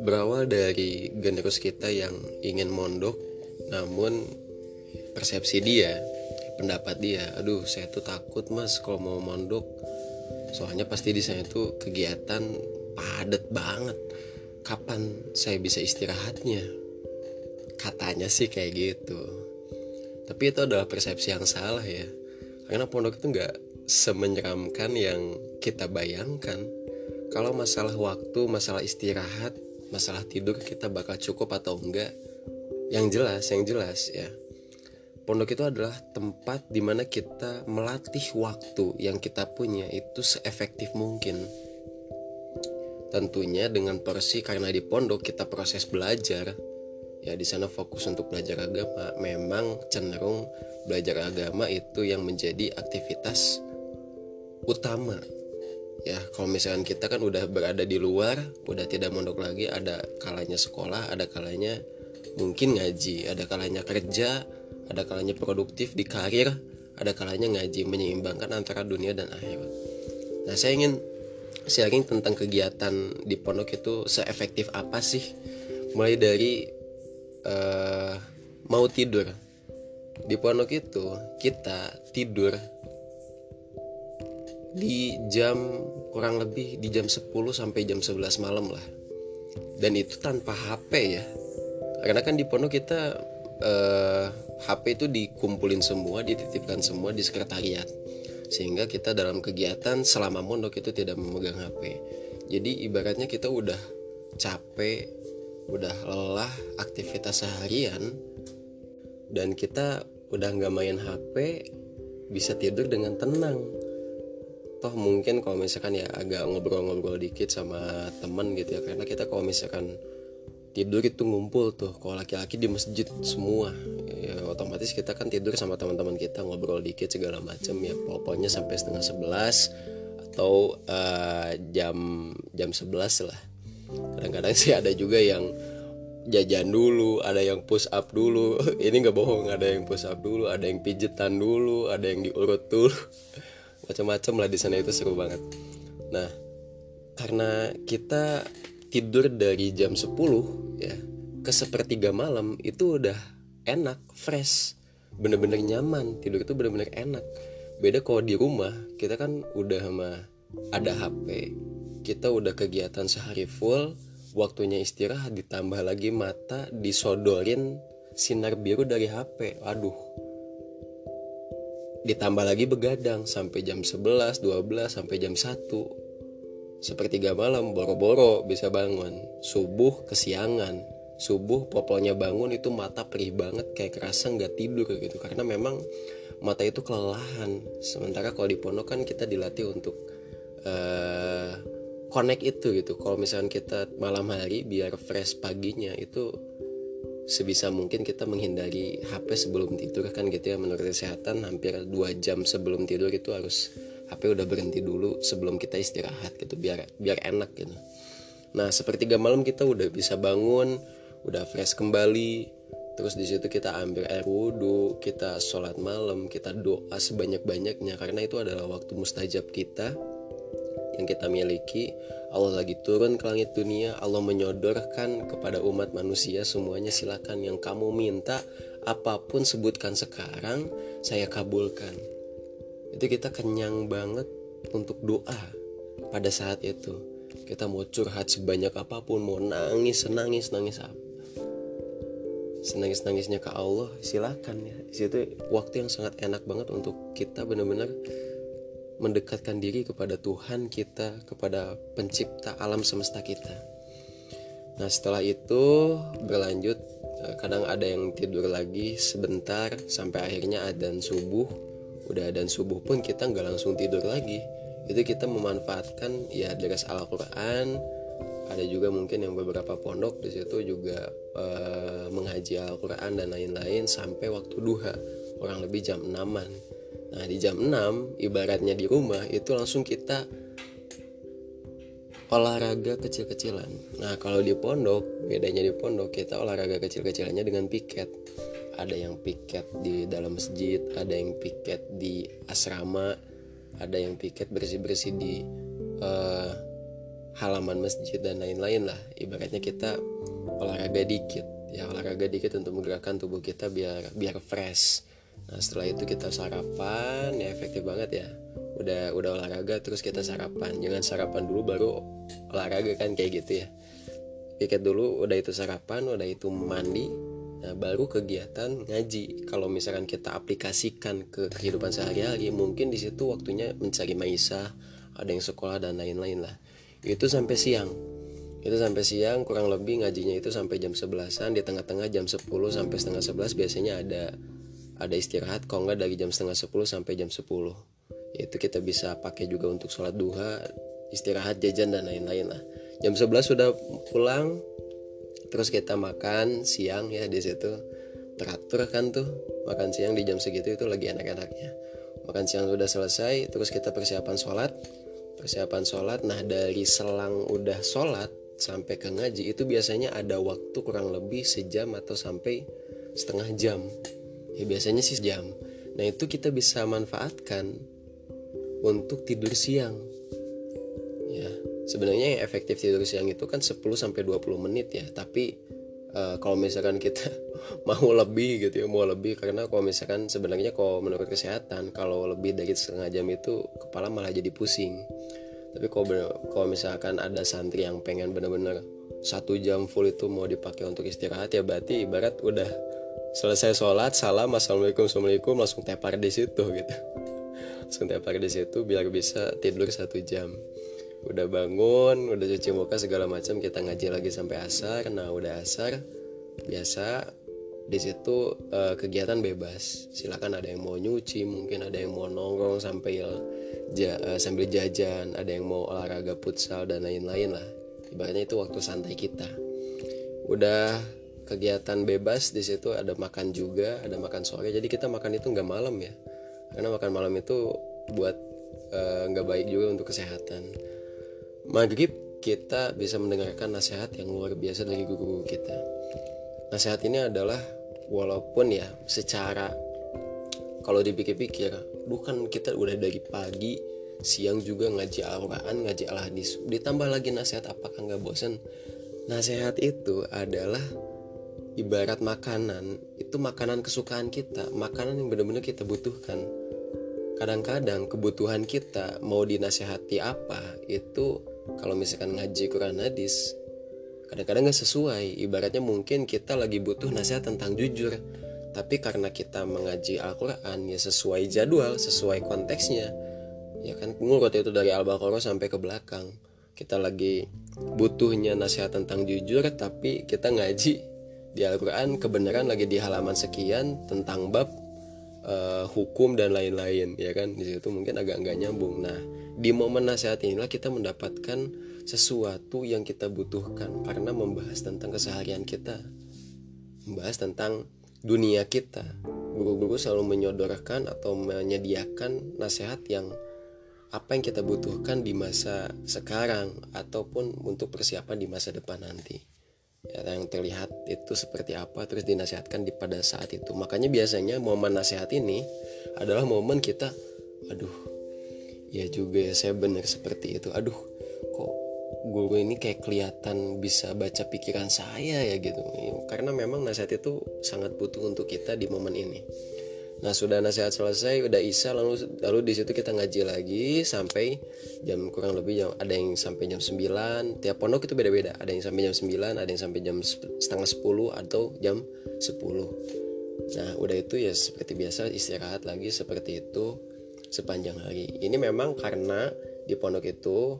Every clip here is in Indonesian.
Berawal dari generus kita yang ingin mondok, namun persepsi dia, pendapat dia, aduh saya tuh takut mas kalau mau mondok, soalnya pasti di sana tuh kegiatan padat banget. Kapan saya bisa istirahatnya? Katanya sih kayak gitu. Tapi itu adalah persepsi yang salah ya. Karena pondok itu nggak semenyeramkan yang kita bayangkan. Kalau masalah waktu, masalah istirahat, masalah tidur kita bakal cukup atau enggak? Yang jelas yang jelas ya. Pondok itu adalah tempat di mana kita melatih waktu yang kita punya itu seefektif mungkin. Tentunya dengan porsi karena di pondok kita proses belajar. Ya di sana fokus untuk belajar agama. Memang cenderung belajar agama itu yang menjadi aktivitas utama. Ya kalau misalkan kita kan udah berada di luar udah tidak mondok lagi ada kalanya sekolah ada kalanya mungkin ngaji ada kalanya kerja ada kalanya produktif di karir ada kalanya ngaji menyeimbangkan antara dunia dan akhirat. Nah saya ingin sharing tentang kegiatan di pondok itu seefektif apa sih? Mulai dari uh, mau tidur. Di pondok itu kita tidur di jam kurang lebih di jam 10 sampai jam 11 malam lah. Dan itu tanpa HP ya. Karena kan di pondok kita eh, HP itu dikumpulin semua dititipkan semua di sekretariat. Sehingga kita dalam kegiatan selama mondok itu tidak memegang HP jadi ibaratnya kita udah capek udah lelah aktivitas seharian dan kita udah nggak main HP bisa tidur dengan tenang toh mungkin kalau misalkan ya agak ngobrol-ngobrol dikit sama temen gitu ya karena kita kalau misalkan tidur itu ngumpul tuh kalau laki-laki di masjid semua ya otomatis kita kan tidur sama teman-teman kita ngobrol dikit segala macam ya pokoknya sampai setengah sebelas atau uh, jam jam sebelas lah kadang-kadang sih ada juga yang jajan dulu, ada yang push up dulu. Ini nggak bohong, ada yang push up dulu, ada yang pijetan dulu, ada yang diurut dulu macam-macam lah di sana itu seru banget. Nah karena kita tidur dari jam 10 ya ke sepertiga malam itu udah enak fresh bener-bener nyaman tidur itu bener-bener enak. Beda kalau di rumah kita kan udah mah ada HP kita udah kegiatan sehari full waktunya istirahat ditambah lagi mata disodorin sinar biru dari HP aduh ditambah lagi begadang sampai jam 11, 12 sampai jam 1 sepertiga malam boro-boro bisa bangun. Subuh kesiangan. Subuh popolnya bangun itu mata perih banget kayak kerasa nggak tidur gitu. Karena memang mata itu kelelahan. Sementara kalau di pondok kan kita dilatih untuk uh, connect itu gitu. Kalau misalnya kita malam hari biar fresh paginya itu sebisa mungkin kita menghindari HP sebelum tidur kan gitu ya. Menurut kesehatan hampir 2 jam sebelum tidur itu harus HP udah berhenti dulu sebelum kita istirahat gitu biar biar enak gitu. Nah sepertiga malam kita udah bisa bangun udah fresh kembali. Terus di situ kita ambil air wudhu kita sholat malam kita doa sebanyak banyaknya karena itu adalah waktu mustajab kita yang kita miliki. Allah lagi turun ke langit dunia Allah menyodorkan kepada umat manusia semuanya. Silakan yang kamu minta apa pun sebutkan sekarang saya kabulkan. Itu kita kenyang banget untuk doa pada saat itu. Kita mau curhat sebanyak apa pun mau nangis nangis nangis apa. Senangis nangisnya ke Allah silakan ya. Di situ waktu yang sangat enak banget untuk kita benar-benar mendekatkan diri kepada Tuhan kita, kepada pencipta alam semesta kita. Nah, setelah itu berlanjut eh, kadang ada yang tidur lagi sebentar sampai akhirnya adzan subuh. Udah adzan subuh pun kita nggak langsung tidur lagi. Itu kita memanfaatkan ya deras Al-Qur'an. Ada juga mungkin yang beberapa pondok di situ juga uh, menghaji Al-Qur'an dan lain-lain sampai waktu duha, kurang lebih jam 6-an Nah di jam 6 ibaratnya di rumah itu langsung kita olahraga kecil-kecilan. Nah kalau di pondok bedanya di pondok kita olahraga kecil-kecilannya dengan piket. Ada yang piket di dalam masjid, ada yang piket di asrama, ada yang piket bersih-bersih di uh, halaman masjid dan lain-lain lah ibaratnya kita olahraga dikit ya olahraga dikit untuk menggerakkan tubuh kita biar biar fresh nah setelah itu kita sarapan ya efektif banget ya udah udah olahraga terus kita sarapan jangan sarapan dulu baru olahraga kan kayak gitu ya piket dulu udah itu sarapan udah itu mandi Nah, baru kegiatan ngaji. Kalau misalkan kita aplikasikan ke kehidupan sehari-hari, mungkin di situ waktunya mencari maisah, ada yang sekolah dan lain-lain lah. Itu sampai siang. Itu sampai siang, kurang lebih ngajinya itu sampai jam 11-an, di tengah-tengah jam 10 sampai setengah 11 biasanya ada ada istirahat, kalau nggak dari jam setengah 10 sampai jam 10. Itu kita bisa pakai juga untuk sholat duha, istirahat, jajan dan lain-lain lah. Jam 11 sudah pulang, terus kita makan siang ya di situ teratur kan tuh makan siang di jam segitu itu lagi enak-enaknya makan siang sudah selesai terus kita persiapan sholat persiapan sholat nah dari selang udah sholat sampai ke ngaji itu biasanya ada waktu kurang lebih sejam atau sampai setengah jam ya biasanya sih jam. Nah itu kita bisa manfaatkan untuk tidur siang. Ya sebenarnya yang efektif tidur siang itu kan 10 sampai 20 menit ya. Tapi uh, kalau misalkan kita mau lebih gitu ya mau lebih karena kalau misalkan sebenarnya kalau menurut kesehatan kalau lebih dari setengah jam itu kepala malah jadi pusing. Tapi kalau kalau misalkan ada santri yang pengen bener-bener satu jam full itu mau dipakai untuk istirahat ya berarti ibarat udah selesai sholat salam assalamualaikum assalamualaikum langsung tepar di situ gitu. Langsung tepar di situ biar bisa tidur satu jam. Udah bangun udah cuci muka segala macam kita ngaji lagi sampai asar. Nah udah asar biasa di situ uh, kegiatan bebas. Silakan ada yang mau nyuci mungkin ada yang mau nongkrong sampai ja, uh, sambil jajan ada yang mau olahraga futsal dan lain-lain lah. Ibaratnya itu waktu santai kita. Udah kegiatan bebas di situ ada makan juga ada makan sore jadi kita makan itu nggak malam ya karena makan malam itu buat eh, nggak uh, baik juga untuk kesehatan maghrib kita bisa mendengarkan nasihat yang luar biasa dari guru-guru kita. Nasihat ini adalah walaupun ya secara kalau dipikir-pikir, bukan kita udah dari pagi siang juga ngaji Al-Quran, ngaji Al-Hadis. Ditambah lagi nasihat apakah nggak bosan? Nasihat itu adalah ibarat makanan, itu makanan kesukaan kita, makanan yang benar-benar kita butuhkan. Kadang-kadang kebutuhan kita mau dinasehati apa itu kalau misalkan ngaji Quran hadis kadang-kadang gak sesuai ibaratnya mungkin kita lagi butuh nasihat tentang jujur tapi karena kita mengaji Al-Quran ya sesuai jadwal sesuai konteksnya ya kan ngurut itu dari Al-Baqarah sampai ke belakang kita lagi butuhnya nasihat tentang jujur tapi kita ngaji di Al-Quran kebenaran lagi di halaman sekian tentang bab uh, hukum dan lain-lain ya kan? Di situ mungkin agak nggak nyambung. Nah di momen nasihat inilah kita mendapatkan sesuatu yang kita butuhkan karena membahas tentang keseharian kita membahas tentang dunia kita. Guru-guru selalu menyodorkan atau menyediakan nasihat yang apa yang kita butuhkan di masa sekarang ataupun untuk persiapan di masa depan nanti ya, yang terlihat itu seperti apa terus dinasihatkan di pada saat itu. Makanya biasanya momen nasihat ini adalah momen kita aduh ya juga ya saya benar seperti itu. Aduh kok guru ini kayak kelihatan bisa baca pikiran saya ya gitu. Karena memang nasihat itu sangat butuh untuk kita di momen ini nah sudah nasihat selesai udah isa lalu lalu di situ kita ngaji lagi sampai jam kurang lebih jam ada yang sampai jam 9 tiap pondok itu beda-beda ada yang sampai jam 9 ada yang sampai jam setengah 10 atau jam 10 nah udah itu ya seperti biasa istirahat lagi seperti itu sepanjang hari. Ini memang karena di pondok itu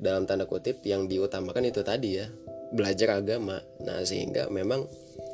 dalam tanda kutip yang diutamakan itu tadi ya belajar agama. Nah sehingga memang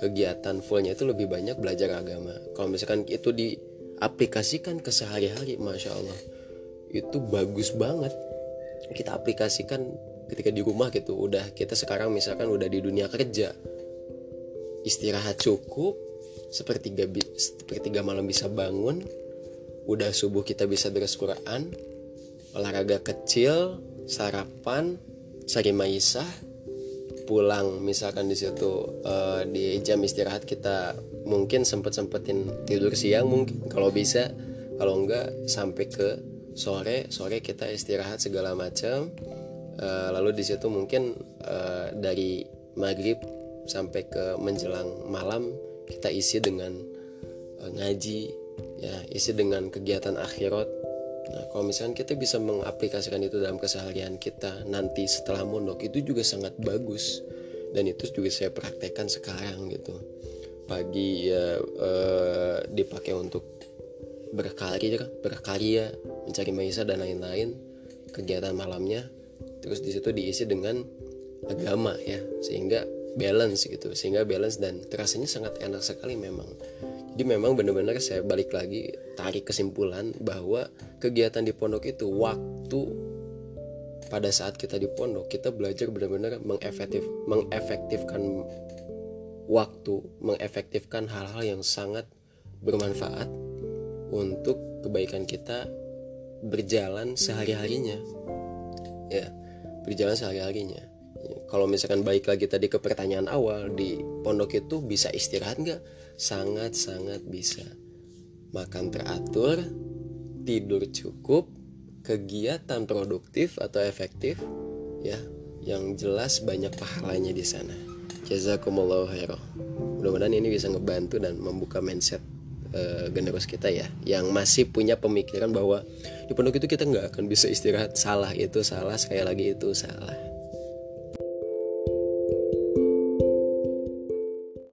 kegiatan fullnya itu lebih banyak belajar agama. Kalau misalkan itu diaplikasikan ke sehari-hari, masya Allah itu bagus banget. Kita aplikasikan ketika di rumah gitu. Udah kita sekarang misalkan udah di dunia kerja, istirahat cukup, sepertiga sepertiga malam bisa bangun, udah subuh kita bisa beres Quran olahraga kecil sarapan sari maisah pulang misalkan di situ uh, di jam istirahat kita mungkin sempet sempetin tidur siang mungkin kalau bisa. Kalau enggak sampai ke sore sore kita istirahat segala macam uh, lalu di situ mungkin uh, dari maghrib sampai ke menjelang malam kita isi dengan uh, ngaji ya isi dengan kegiatan akhirat nah kalau misalkan kita bisa mengaplikasikan itu dalam keseharian kita nanti setelah mondok itu juga sangat bagus. Dan itu juga saya praktekkan sekarang gitu. Pagi ya uh, dipakai untuk berkarir berkarya mencari maisa dan lain-lain kegiatan malamnya. Terus di situ diisi dengan agama ya. Sehingga balance gitu sehingga balance dan terasanya sangat enak sekali memang jadi memang benar-benar saya balik lagi tarik kesimpulan bahwa kegiatan di pondok itu waktu pada saat kita di pondok kita belajar benar-benar mengefektif mengefektifkan waktu mengefektifkan hal-hal yang sangat bermanfaat untuk kebaikan kita berjalan sehari-harinya. Ya berjalan sehari-harinya. ya, kalau misalkan baik lagi tadi ke pertanyaan awal di pondok itu bisa istirahat nggak? Sangat-sangat bisa. Makan teratur tidur cukup kegiatan produktif atau efektif ya yang jelas banyak pahalanya di sana. Jazakumullah khairan. Mudah-mudahan ini bisa ngebantu dan membuka mindset uh, generos kita ya yang masih punya pemikiran bahwa di pondok itu kita nggak akan bisa istirahat. Salah itu salah sekali lagi itu salah